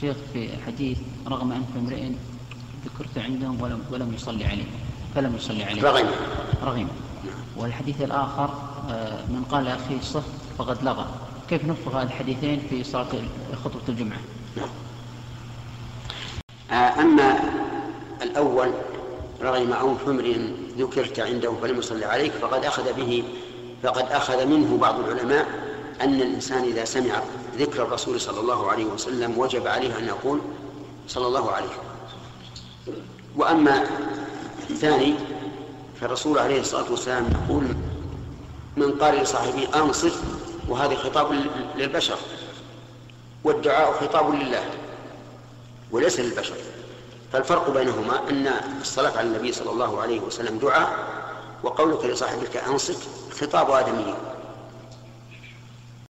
شيخ في حديث رغم أنف امرئ ذكرت عندهم ولم ولم يصلي عليه فلم يصلي عليه. رغم. رغم. والحديث الآخر آه، من قال أخي صف فقد لغى. كيف هذه الحديثين في صلاة خطبة الجمعة؟ آه، أما الأول رغم أو حمر ذكرت عنده فلم يصلي عليك فقد أخذ به فقد أخذ منه بعض العلماء أن الإنسان إذا سمع ذكر الرسول صلى الله عليه وسلم وجب عليه أن يقول صلى الله عليه وأما الثاني فالرسول عليه الصلاة والسلام يقول من قال لصاحبه أنصت وهذا خطاب للبشر والدعاء خطاب لله وليس للبشر. فالفرق بينهما أن الصلاة على النبي صلى الله عليه وسلم دعاء وقولك لصاحبك أنصت خطاب آدمي.